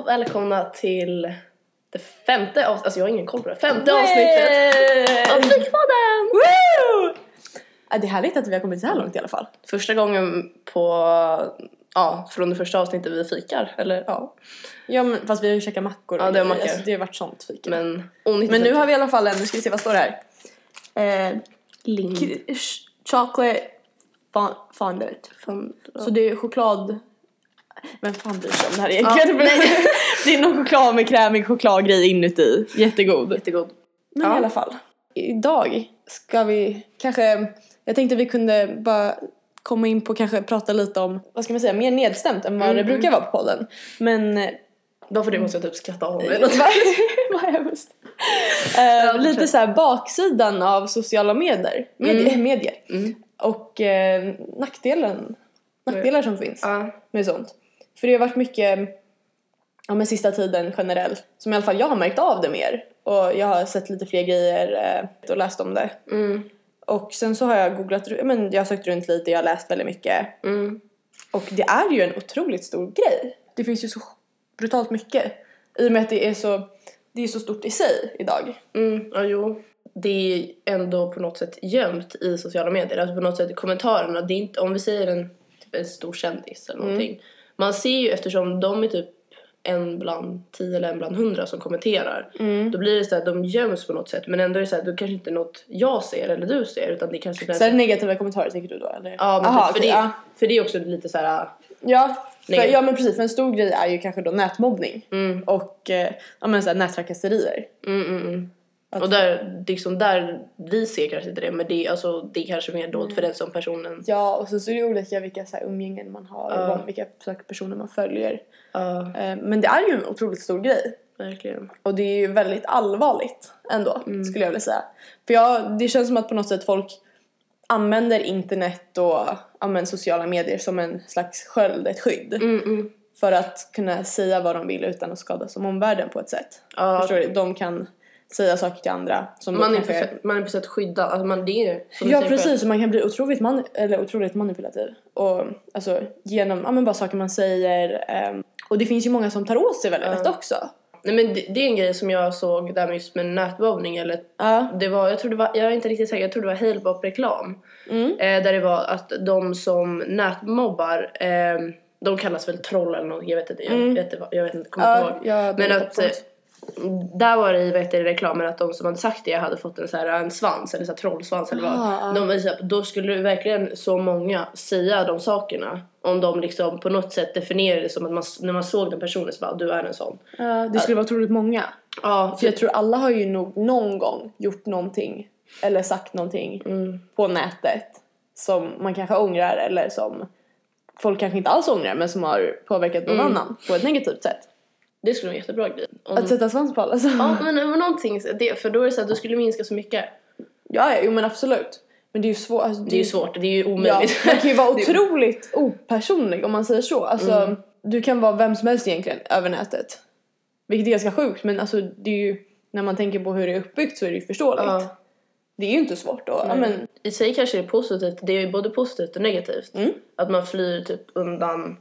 och välkomna till det femte avsnittet, alltså jag har ingen koll på det, femte avsnittet av Fikpodden! Woo! Ja, det är härligt att vi har kommit så här långt i alla fall. Första gången på, ja, från det första avsnittet vi fikar, eller ja. Ja men fast vi har ju käkat mackor och Ja, det grejer. mackor. Alltså, det har varit sånt fika. Men, Men onyttigt. nu har vi i alla fall en, nu ska vi se vad står det här. Eh, k- ch- chocolate fon- fondant. Fan, Så det är choklad... Vem fan bryr sig om det här egentligen? det är någon choklad med krämig chokladgrej inuti. Jättegod. jättegod. Men Ja. i alla fall. Idag ska vi kanske, jag tänkte vi kunde bara komma in på kanske prata lite om, vad ska man säga, mer nedstämt än vad Mm, det brukar vara på podden. Men... Bara för det måste jag typ skratta av mig. vad hemskt. Eh, lite fortsätt. så här baksidan av sociala medier, medier, medier. Mm. och eh, nackdelen, nackdelar som finns Ja. med sånt. För det har varit mycket, ja men sista tiden generellt, som i alla fall jag har märkt av det mer. Och jag har sett lite fler grejer eh, och läst om det. Mm. Och sen så har jag googlat, men jag har sökt runt lite, jag har läst väldigt mycket. Mm. Och det är ju en otroligt stor grej. Det finns ju så brutalt mycket. I och med att det är så, det är så stort i sig idag. Mm, ja, jo. Det är ändå på något sätt gömt i sociala medier. Alltså på något sätt i kommentarerna. Det är inte, om vi säger en, typ en stor kändis eller någonting. Man ser ju eftersom de är typ en bland tio eller en bland hundra som kommenterar. Då blir det så att de göms på något sätt. Men ändå är det så här, då kanske inte något jag ser eller du ser. Utan det kanske blir Så är det negativa kommentarer tänker du då eller? Ja, men Aha, typ, för, okej, det, ja. för det är också lite så här. Ja, för, ja men precis för en stor grej är ju kanske då nätmobbning. Mm, Och eh, ja men såhär nättrakasserier. mm, mm, mm. Och där, liksom där vi ser kanske inte det. Men det, alltså, det är kanske mer dolt för den som personen. Ja och så, så är det olika vilka så här, umgängen man har och Ja. vad- vilka personer man följer. Eh, men det är ju en otroligt stor grej. verkligen. Och det är ju väldigt allvarligt ändå, Mm. skulle jag vilja säga. För jag, det känns som att på något sätt folk använder internet och använder sociala medier som en slags sköld, ett skydd. Mm, mm. För att kunna säga vad de vill utan att skada som omvärlden på ett sätt. Ja, Förstår du? De kan säga saker till andra som Man är, kanske... sätt, man är på sätt skyddad. Alltså man, det är Ja precis, och man kan bli otroligt, man, eller otroligt manipulativ. Och alltså genom, ja men bara saker man säger. ehm, och det finns ju många som tar åt sig väldigt lätt också. Nej men det, det är en grej som jag såg där med just med nätmobbning eller Ja. det var, jag tror det var, jag är inte riktigt säker, jag tror det var Halebop reklam. Mm. Eh, där det var att de som nätmobbar, eh, de kallas väl troll eller något, jag vet inte, jag, Mm. vet, jag vet inte, kommer inte ihåg. ja, Men är att där var det i reklamen att de som hade sagt det hade fått en, så här, en svans eller så här, trollsvans eller vad. Ah. De var så här, då skulle verkligen så många säga de sakerna. Om de liksom på något sätt definierade det som att man, när man såg den personen så bara du är en sån. Ja, det skulle vara otroligt många. Ja, För jag tror alla har ju nog någon gång gjort någonting eller sagt någonting mm, på nätet som man kanske ångrar eller som folk kanske inte alls ångrar men som har påverkat någon Mm. annan på ett negativt sätt. Det skulle vara en jättebra grej. Om, Att sätta svans på alla. Alltså. ja men, men någonting, det, för då är det så att du skulle minska så mycket. Ja, ja, jo men absolut. Men det är ju svårt. Alltså, Det är ju svårt, det är ju Ja, omöjligt. man kan ju vara Det- otroligt opersonlig om man säger så. Alltså, Mm. du kan vara vem som helst egentligen över nätet. Vilket är ganska sjukt men alltså det är ju, när man tänker på hur det är uppbyggt så är det ju förståeligt. Ja. Det är ju inte svårt då. Ja, Nej. men, I sig kanske det är positivt, det är ju både positivt och negativt. Mm. Att man flyr typ undan,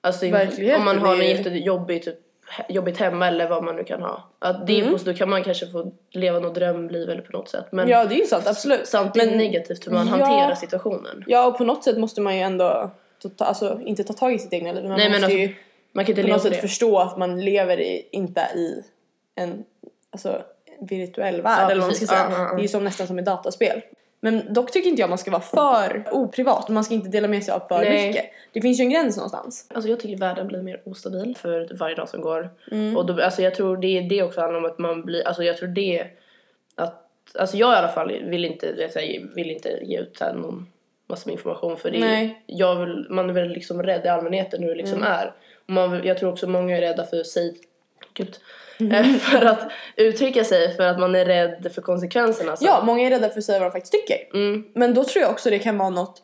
alltså om man har är en ju- jättejobbig typ jobbigt hemma eller vad man nu kan ha. Att det är Mm. positivt, då kan man kanske få leva något drömliv eller på något sätt. Men ja det är ju sant, absolut. samtidigt men- negativt hur man Ja. hanterar situationen. Ja och på något sätt måste man ju ändå, ta, alltså inte ta tag i sitt egna liv men man Nej, men måste alltså, ju Man kan inte på något sätt det. förstå att man lever i, inte i en alltså, virtuell värld Ja, eller vad man ska säga. Ja, ja, ja. Det är ju som nästan som ett dataspel. Men dock tycker inte jag man ska vara för oprivat, man ska inte dela med sig av för Nej. mycket. Det finns ju en gräns någonstans. Alltså jag tycker världen blir mer ostabil för varje dag som går. Mm. Och då, alltså jag tror det, det också handlar om att man blir, alltså jag tror det att, alltså jag i alla fall vill inte, jag säger, vill inte ge ut här någon massa information för det Nej. jag vill, man är väl liksom rädd i allmänheten hur det liksom Mm. är. Och man, jag tror också många är rädda för sig, gud, Mm. eh, för att uttrycka sig för att man är rädd för konsekvenserna. Så. Ja, många är rädda för att säga vad de faktiskt tycker. Mm, Men då tror jag också det kan vara något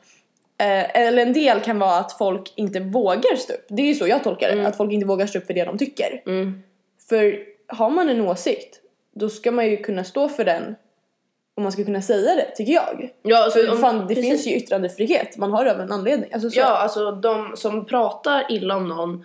Eh, eller en del kan vara att folk inte vågar stå upp. Det är ju så jag tolkar det. Mm. Att folk inte vågar stå upp för det de tycker. mm, För har man en åsikt, då ska man ju kunna stå för den. Och man ska kunna säga det, tycker jag. Ja, alltså, För om- fan, det precis. finns ju yttrandefrihet. Man har det av en anledning. Alltså, så. Ja, alltså de som pratar illa om någon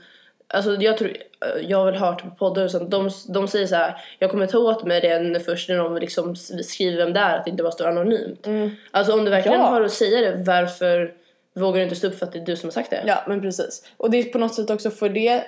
Alltså jag tror, jag har väl hört på poddar och sånt, de, de säger så här, jag kommer ta åt mig det först när de liksom skriver vem det är, att det inte bara står anonymt. Alltså om du verkligen Ja. har att säga det, varför vågar du inte stå upp för att det är du som har sagt det? Ja men precis. Och det är på något sätt också för det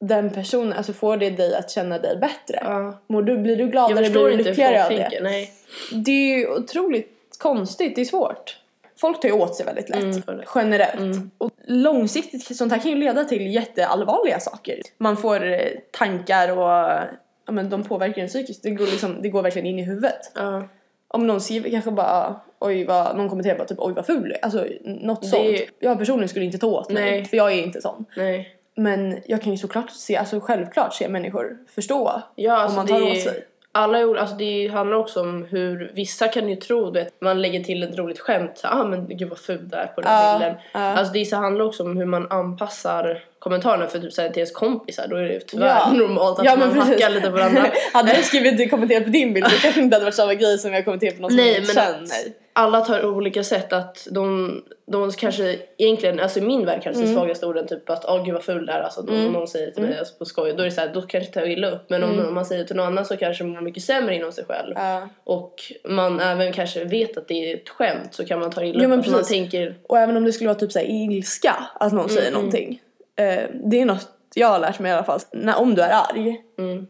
den personen, alltså får det dig att känna dig bättre? Ja. Mår du, blir du gladare, blir du lyckligare av det? nej. Det är ju otroligt konstigt, det är svårt. Folk tar ju åt sig väldigt lätt, Mm. generellt. Och långsiktigt, sånt här kan ju leda till jätteallvarliga saker. Man får eh, tankar och ja, men de påverkar en psykiskt. Det går, liksom, det går verkligen in i huvudet. Ja. Om någon skriver kanske bara oj vad, någon kommenterar bara typ oj vad ful. Alltså något Det- sånt. Jag personligen skulle inte ta åt mig Nej. för jag är inte sån. Nej. Men jag kan ju såklart se, alltså självklart se människor förstå Ja, alltså om man det, tar är- åt sig. Alla är, alltså det handlar också om hur vissa kan ju tro att man lägger till ett roligt skämt. Ah, men gud vad ful du är på den Ja, bilden. ja. Alltså det så handlar också om hur man anpassar kommentarerna för typ såhär till ens kompisar. Då är det tyvärr Ja. normalt att Ja, man precis. hackar lite på varandra. hade jag skrivit kommenterat på din bild det kanske inte hade varit samma grej som jag kommenterat på någon som Nej, jag inte men känner. Alla tar olika sätt att de, de kanske egentligen, alltså i min värld kanske Mm. svagaste orden typ att åh gud vad full där alltså om någon säger till mig alltså, på skoj då är det såhär då kanske jag tar illa upp men om, om man säger till någon annan så kanske man mår mycket sämre inom sig själv Mm. Ja. och man även kanske vet att det är ett skämt så kan man ta illa Ja, upp man tänker Och även om det skulle vara typ såhär ilska att någon säger någonting. Eh, det är något jag har lärt mig i alla fall. När, om du är arg mm,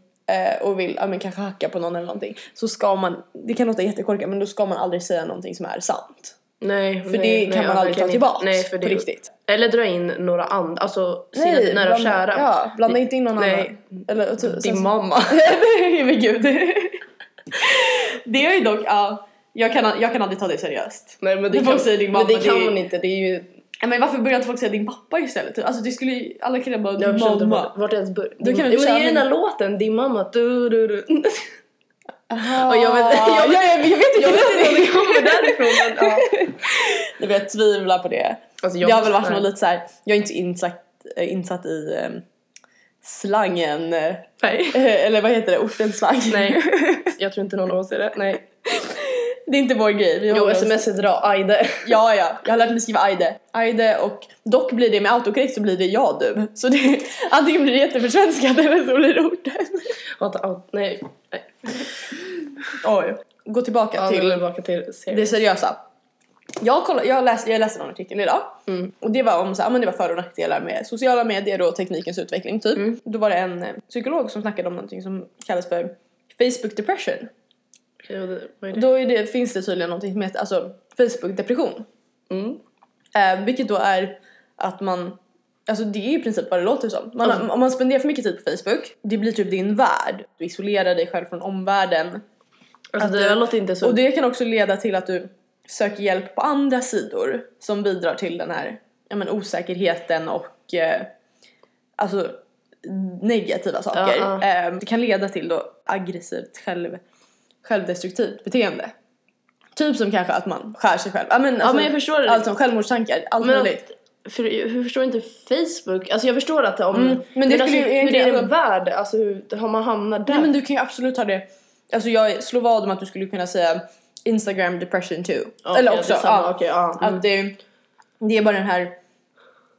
och vill ja, men kanske hacka på någon eller någonting. Så ska man, det kan låta jättekorkat men då ska man aldrig säga någonting som är sant. nej För det kan man aldrig ta tillbaks nej, för på det, riktigt. eller dra in några andra, alltså sina nära och kära Ja, blanda inte in någon Nej. annan. Eller, ty- din sen- mamma Nej men gud. det är ju dock, ja. Jag kan, jag kan aldrig ta det seriöst. nej men det kan, säger din men det mamma, kan det är- man inte det är ju men varför börjar inte folk säga din pappa istället? Alltså det skulle ju, alla killar bara Jag mamma. vart, vart ens börjar. Då kan vi Jo, men det är den där låten, din mamma, du du du. Aha. Jag vet- jag vet- ja, jag, jag vet inte Jag vet inte om det kommer därifrån men ja. Jag vet, tvivla på det. Alltså, det har väl varit något lite så här. jag är inte insatt, eh, insatt i eh, slangen, eh, Nej. eller vad heter det, ortens slang. Nej, jag tror inte någon av oss är det. Nej. Det är inte vår grej. Vi Jo, sms är bra, ajde. Ja, ja. Jag har lärt mig skriva Aide. Aide och dock blir det med autokorrekt så blir det ja du. Så det, antingen blir det jätteförsvenskat eller så blir det orten. Au, nej. nej. Oj. Gå tillbaka Ja, till tillbaka till det seriösa. Jag, kollade, jag, läste, jag läste någon artikel idag Mm. och det var om så här, men det var för och nackdelar med sociala medier och teknikens utveckling typ. Mm. Då var det en psykolog som snackade om någonting som kallas för Facebook depression. Okej, vad är det? Då är det, finns det tydligen någonting som heter alltså, Facebook depression. Mm. Eh, vilket då är att man, alltså det är i princip vad det låter som. Man, Alltså- Om man spenderar för mycket tid på Facebook, det blir typ din värld. Du isolerar dig själv från omvärlden. Alltså det du- låter inte så... Och det kan också leda till att du söker hjälp på andra sidor som bidrar till den här ja, men, osäkerheten och eh, alltså negativa saker. Ja, ja. Eh, det kan leda till då aggressivt själv, självdestruktivt beteende. Typ som kanske att man skär sig själv. Ja, men, alltså, men jag förstår det. Allt som självmordstankar, allt men möjligt. för, hur förstår inte Facebook? Alltså jag förstår att om... Mm, men det alltså, skulle ju hur är det en värld? Alltså hur har man hamnat där? Nej men du kan ju absolut ha det. Alltså jag slår vad om att du skulle kunna säga Instagram depression too. Okej, Eller det också, samma, ja, okej, ja, mm. att det, det är bara den här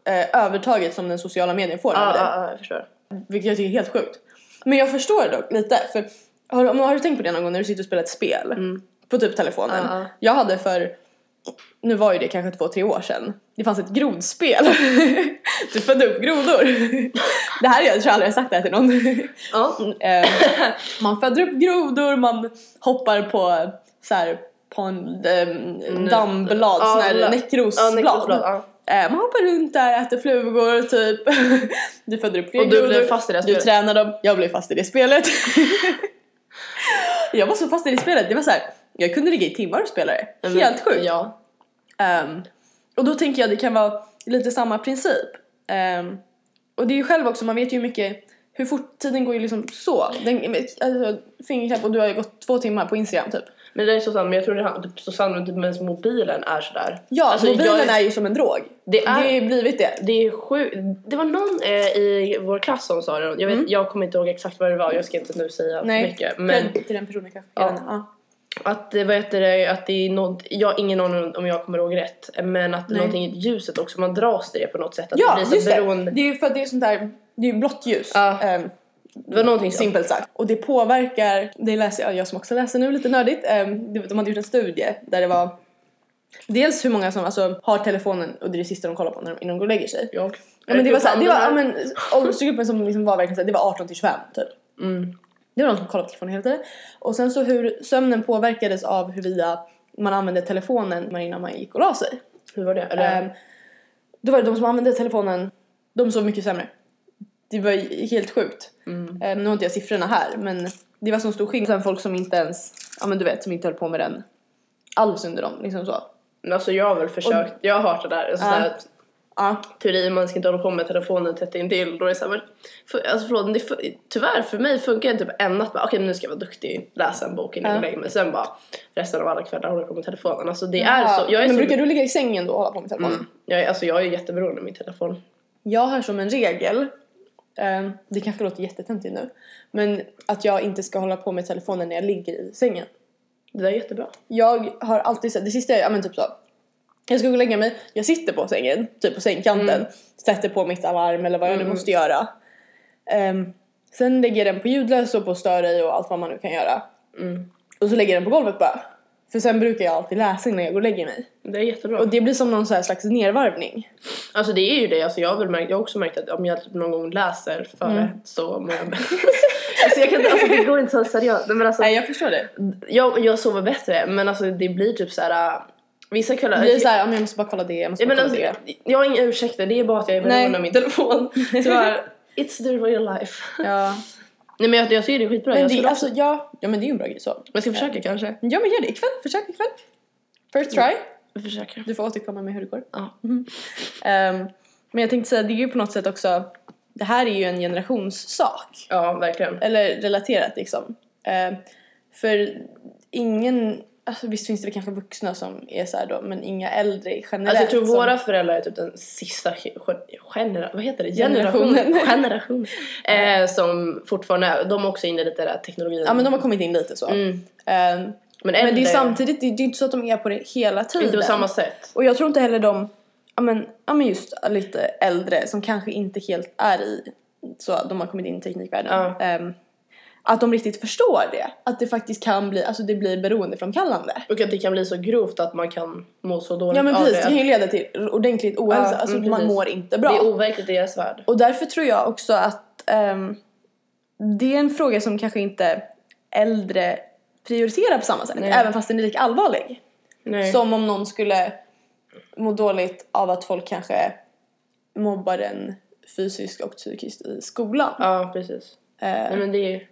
eh, övertaget som den sociala medien får Ja, över dig. ja, ja, jag förstår. Vilket jag tycker är helt sjukt. Men jag förstår det dock lite. För har, du- har du tänkt på det någon gång när du sitter och spelar ett spel? På typ telefonen. Ja, ja. Jag hade för, nu var ju det kanske två, tre år sedan. Det fanns ett grodspel. du födde upp grodor. det här, jag tror aldrig jag sagt det här till någon. Eh, man föder upp grodor, man hoppar på så här, på en um, dammblad, Ja, sån här la- näckrosblad. Eh, man hoppar runt där, äter flugor typ. du föder upp fler Och du grodor. blev fast i det här Du spelet. tränar dem, jag blev fast i det spelet. Jag var så fast i spelet, det var så här, jag kunde ligga i timmar och spela det. Helt sjukt. Ja. Ehm, och då tänker jag det kan vara lite samma princip. Ehm, och det är ju själv också, man vet ju hur mycket, hur fort tiden går ju liksom så. Den, alltså, fingerknapp och du har ju gått två timmar på Instagram typ. Men det är så sant, men jag tror det är typ så sant typ med mobilen är sådär. Ja, Alltså, mobilen jag- är ju som en drog. Det är- det är blivit det. Det är sjukt. Det var någon eh, i vår klass som sa det. Jag, vet, jag kommer inte ihåg exakt vad det var, jag ska inte nu säga för Nej, mycket. Men till den personen kanske. Ja. Ja. Att det, vad heter det, att det är något, jag har ingen aning om jag kommer ihåg rätt, men att det är Nej. någonting i ljuset också, man dras till det på något sätt. Att Ja, det blir så just det. beroende. Det är ju för att det är sånt där, det är ju blått ljus. Ja. Ehm, Det var någonting Simpelt sagt. Och det påverkar, det läser jag, jag som också läser nu lite nördigt, ehm, de hade gjort en studie där det var dels hur många som alltså, har telefonen och det är det sista de kollar på när de, innan de går och lägger sig. jag. Ja, men det var såhär, det var, ja, men åldersgruppen som liksom var verkligen såhär, det var 18 till 25 typ. Mm. Det var de som kollade på telefonen hela tiden. Och sen så hur sömnen påverkades av huruvida man använde telefonen innan man gick och la sig. Hur var det? Eller, Ehm, då var det de som använde telefonen, de sov mycket sämre. Det var helt sjukt. Mm. Ehm, nu har inte jag siffrorna här men det var så stor skillnad. Sen folk som inte ens, ja men du vet, som inte höll på med den alls under dem. Liksom så. Men alltså jag har väl försökt, jag har hört det där, alltså, Ja. Ja. teori man ska inte hålla på med telefonen tätt intill. Då är det såhär, men, för, alltså förlåt, det, för, tyvärr för mig funkar det typ en natt bara, okej nu ska jag vara duktig, läsa en bok innan Ja. jag lägger mig. Sen bara resten av alla kvällar håller jag på med telefonen. Alltså det är så, jag är men så, brukar du ligga i sängen då och hålla på med telefonen? mm, jag är, alltså jag är jätteberoende av min telefon. Jag har som en regel, det kanske låter jättetöntigt nu, men att jag inte ska hålla på med telefonen när jag ligger i sängen. Det där är jättebra. Jag har alltid sett, det sista jag, ja men typ så. Jag ska gå och lägga mig, jag sitter på sängen, typ på sängkanten, sätter på mitt alarm eller vad jag nu Mm. måste göra. Ehm, sen lägger jag den på ljudlös och på stör dig och allt vad man nu kan göra. Mm. Och så lägger jag den på golvet bara. För sen brukar jag alltid läsa innan jag går och lägger mig. Det är jättebra. Och det blir som någon så här slags nervarvning. Alltså det är ju det, alltså jag har väl märkt, jag har också märkt att om jag typ någon gång läser före Mm. så mår jag bättre. alltså jag kan alltså det går inte så seriöst. Men alltså, Nej jag förstår det. jag, jag sover bättre men alltså det blir typ såhär äh, vissa kvällar. Det blir såhär, jag måste bara kolla det, jag måste bara men kolla alltså, det. jag har inga ursäkter, det är bara att jag är beroende av min telefon. Tyvärr. It's the real life. Ja. Nej men jag, jag tycker det skitbra. Men jag, det, alltså, ja, ja men det är ju en bra grej så. jag ska försöka kanske. Ja men gör det ikväll, försök ikväll. First try. Jag försöker. Du får återkomma med hur det går. Ja. Ehm, men jag tänkte säga, det är ju på något sätt också, det här är ju en generationssak. ja, verkligen. Eller relaterat liksom. Ehm, för ingen, alltså visst finns det kanske vuxna som är så här då, men inga äldre generellt. Alltså jag tror som- våra föräldrar är typ den sista genera, vad heter det? Generationen. Generationen. Generation. eh, som fortfarande är, de är också inne i lite där teknologin. Ja men de har kommit in lite så. Mm. Ehm, Men, men det är äldre, samtidigt, det är inte så att de är på det hela tiden. inte på samma sätt. Och jag tror inte heller de, ja men, ja men just lite äldre som kanske inte helt är i, så de har kommit in i teknikvärlden. Ja. ehm, att de riktigt förstår det. Att det faktiskt kan bli, alltså det blir beroendeframkallande. Och att det kan bli så grovt att man kan må så dåligt Ja men precis, det det. kan ju leda till ordentligt ohälsa. Ja, alltså mm, man precis. mår inte Det bra. är overkligt i deras värld. Och därför tror jag också att ehm, det är en fråga som kanske inte äldre prioriterar på samma sätt. Nej. Även fast den är lika allvarlig. Nej. Som om någon skulle må dåligt av att folk kanske mobbar en fysiskt och psykiskt i skolan. Ja, precis. Eh, Nej, men det är.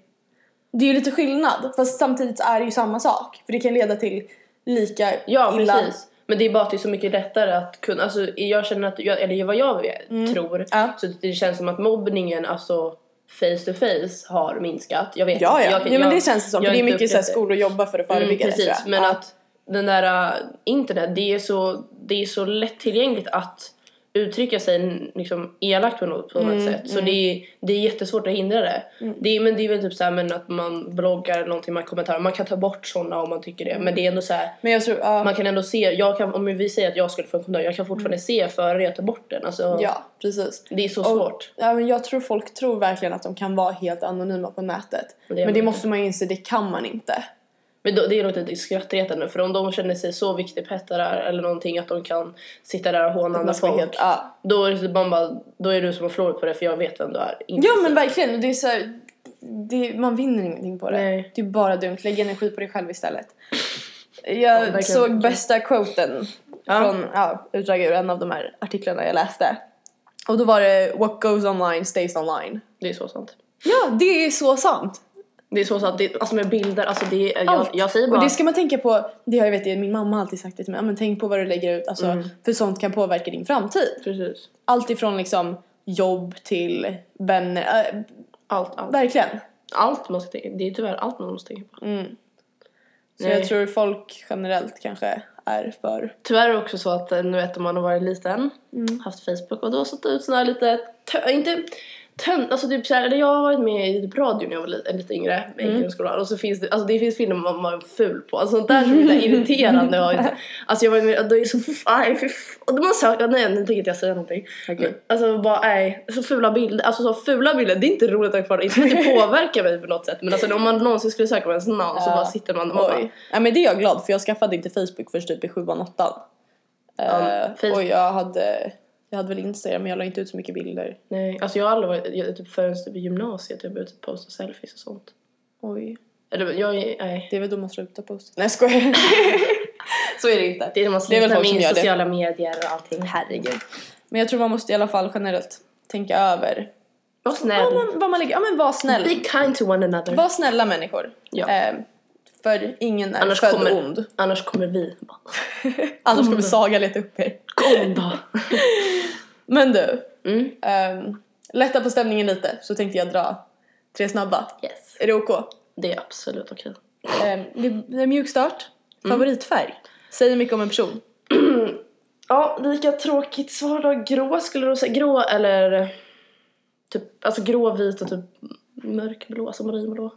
Det är ju lite skillnad, fast samtidigt är det ju samma sak. För det kan leda till lika Ja, illa... precis. Men det är bara att det är så mycket lättare att kunna, alltså jag känner att, jag, eller vad jag vet, tror, Mm. Ja. så det känns som att mobbningen, alltså face to face har minskat. Jag vet Ja, ja. Jag, ja men jag- det känns det som. För det är mycket så skolor jobbar för att förebygga mm, det tror Precis, jag. men ja. att den där äh, internet, det är så, det är så lättillgängligt att uttrycka sig liksom elakt på något, på något Mm, sätt. Så det, är, det är jättesvårt att hindra det. det är, men det är väl typ så här, men att man bloggar någonting, man kommentarer, man kan ta bort sådana om man tycker det. Men det är ändå så här, Men jag tror, ja, man kan ändå se, jag kan, om vi säger att jag skulle få en kommentar, jag kan fortfarande se före jag tar bort den. Alltså, Mm. ja precis. Det är så Och- svårt. Ja, men jag tror folk tror verkligen att de kan vara helt anonyma på nätet. Men det men det måste man ju inse, det kan man inte. Men då, det är nog lite skrattretande för om de känner sig så viktigpettare eller någonting att de kan sitta där och håna andra folk. helt, ja. Då, är det man bara, då är du som har förlorat på det för jag vet vem du är. Inte ja men verkligen, det är så här, det, man vinner ingenting på det. Nej. Det är bara dumt, lägg energi på dig själv istället. Jag verkligen. såg bästa quoten Ja. från, ja, utdrag ur en av de här artiklarna jag läste. Och då var det What goes online stays online. Det är så sant. Ja, det är så sant! Det är så sant. Det, alltså med bilder, alltså det jag, Allt. jag säger bara... Och det ska man tänka på, det har jag vet min mamma har alltid sagt det till mig, men tänk på vad du lägger ut, alltså, Mm. för sånt kan påverka din framtid. Precis. Allt ifrån liksom jobb till vänner, äh, Allt, allt. verkligen. Allt man ska tänka Det är tyvärr allt man måste tänka på. Mm. Så Nej. jag tror folk generellt kanske är för... Tyvärr är det också så att eh, nu vet om man har varit liten, Mm. haft Facebook och då satt ut såna här lite, inte tönt, alltså typ såhär, jag har varit med i typ radio när jag var lite, lite yngre med Mm. grundskolan och så finns det, alltså det finns filmer man var ful på, alltså sånt där som är irriterande inte, alltså jag var med, det är så, fy f- och man söker, nej nu tänker inte jag säga någonting. Okej. Alltså bara nej, så fula bilder, alltså så fula bilder, det är inte roligt att kvar, inte det påverkar mig på något sätt men alltså om man någonsin skulle söka på ens namn så bara sitter man och bara. Ja, men det är jag glad för jag skaffade inte Facebook först typ i sjuan, åttan. Eh, Facebook- och jag hade, jag hade väl Instagram men jag la inte ut så mycket bilder. nej, alltså jag har aldrig varit, jag, typ förrän typ i gymnasiet jag började typ posta selfies och sånt. Oj. Eller jag, nej. Det är väl då man slutar posta. Nej skojar. så är det inte. Det är när man slutar med gör det. sociala medier och allting, herregud. Men jag tror man måste i alla fall generellt tänka över Var vad snäll. man, vad man lägger, ja men var snäll. Be kind to one another. Var snälla människor. Ja. Eh, för ingen är Annars född kommer, ond. annars kommer vi Annars kommer Saga leta upp er. kom då. Men du, Mm. ehm, lätta på stämningen lite så tänkte jag dra tre snabba. Yes. Är det OK? Det är absolut okej. Ehm, det, det är mjuk start. Mm. Favoritfärg? Säger mycket om en person. Ja, lika tråkigt svar då. Grå skulle du säga. Grå eller typ, alltså grå, vit och typ mörkblå, alltså marinblå.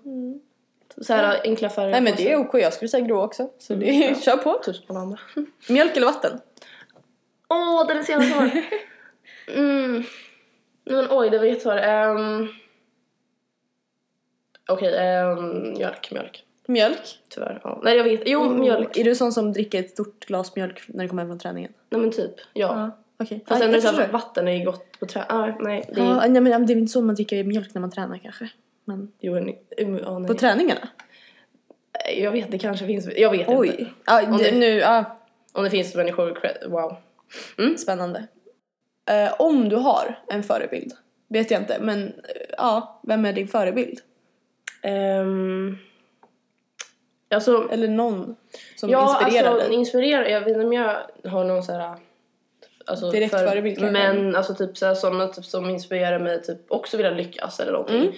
Så här enkla färger. Nej men på det är OK, jag skulle säga grå också. Så det, Mm, ja. kör på. Typ som alla andra. Mjölk eller vatten? Åh, den är så jävla svår. mm. Men oj, det var jättesvårt. Um... Okej, ehm, mjölk, mjölk. Mjölk? Tyvärr. Ja. Nej, jag vet. Jo, mjölk. Är du sån som dricker ett stort glas mjölk när du kommer hem från träningen? Nej men typ, ja. Ja. Okej. Fast Ja, ändå jag så här, förstår. vatten är ju gott på trä. Ah, nej, det är Ja, nej, men det är inte så man dricker mjölk när man tränar kanske. Men Jo, en, ja, på träningarna? Jag vet, det kanske finns. Jag vet inte. Oj. Ja, Om det, det- nu, ja, Om det finns människor, wow. spännande. Eh, om du har en förebild, vet jag inte, men eh, ja, vem är din förebild? Um, alltså, Eller någon som ja, inspirerar alltså, dig? inspirerar. Jag vet inte om jag har någon så här... Alltså, Direkt förebild kanske? Men alltså typ så här, sådana typ, som inspirerar mig typ också vilja lyckas eller någonting. Mm.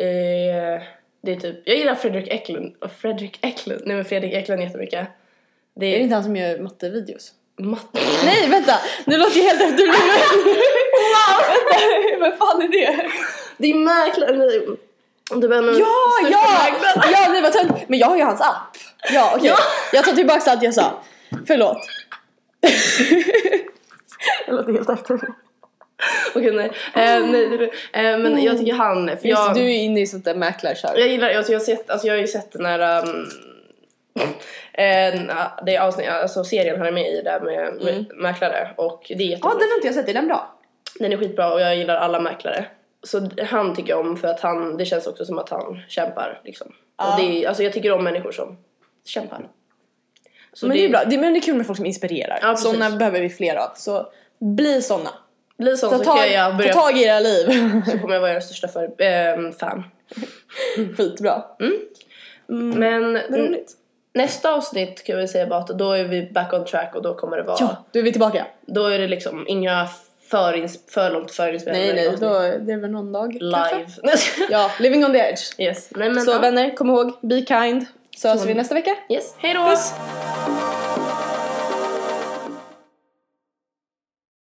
Eh, det är typ, jag gillar Fredrik Eklund, och Fredrik Eklund, nej men Fredrik Eklund jättemycket. Det Är det är inte han som gör mattevideos? matte. Nej vänta! Nu låter jag helt efter Wow! Vänta, vad fan är det? Det är mäklare, det var en Ja, ja! mäklarna. Ja, nej vad tönt. Men jag har ju hans app. Ja, okej. Ja. Jag tar tillbaka allt jag sa. Förlåt. jag låter helt efter. Okej nej. Eh, nej det, eh, men jag tycker han, för Just jag, det, du är inne i sånt där mäklarkör. jag gillar, alltså jag har sett, alltså jag har ju sett den här um, en, det avsnitt, alltså serien han är med i där med, med mäklare och det är Ja, den har inte jag sett. Är den bra? Den är skitbra och jag gillar alla mäklare. Så han tycker jag om för att han, det känns också som att han kämpar liksom. Ja. Och det alltså jag tycker om människor som kämpar. Så men det, är bra. Det, men det är kul med folk som inspirerar. Ja, såna behöver vi fler av. Så bli såna. Blir sån Ta så kan tag, jag ta börja, tag i era liv. så kommer jag vara er största för, ehm, fan. Skitbra. Men Vad roligt. nästa avsnitt kan vi säga bara att då är vi back on track och då kommer det vara, Ja, då är vi tillbaka. då är det liksom inga för, ins- för långt förinspelade Nej, nej, avsnitt. då det är väl någon dag live. Ja, living on the edge. yes. Nej, men, Så ja. vänner, kom ihåg, be kind. Så hörs vi nästa vecka. Yes. Hej då! Puss!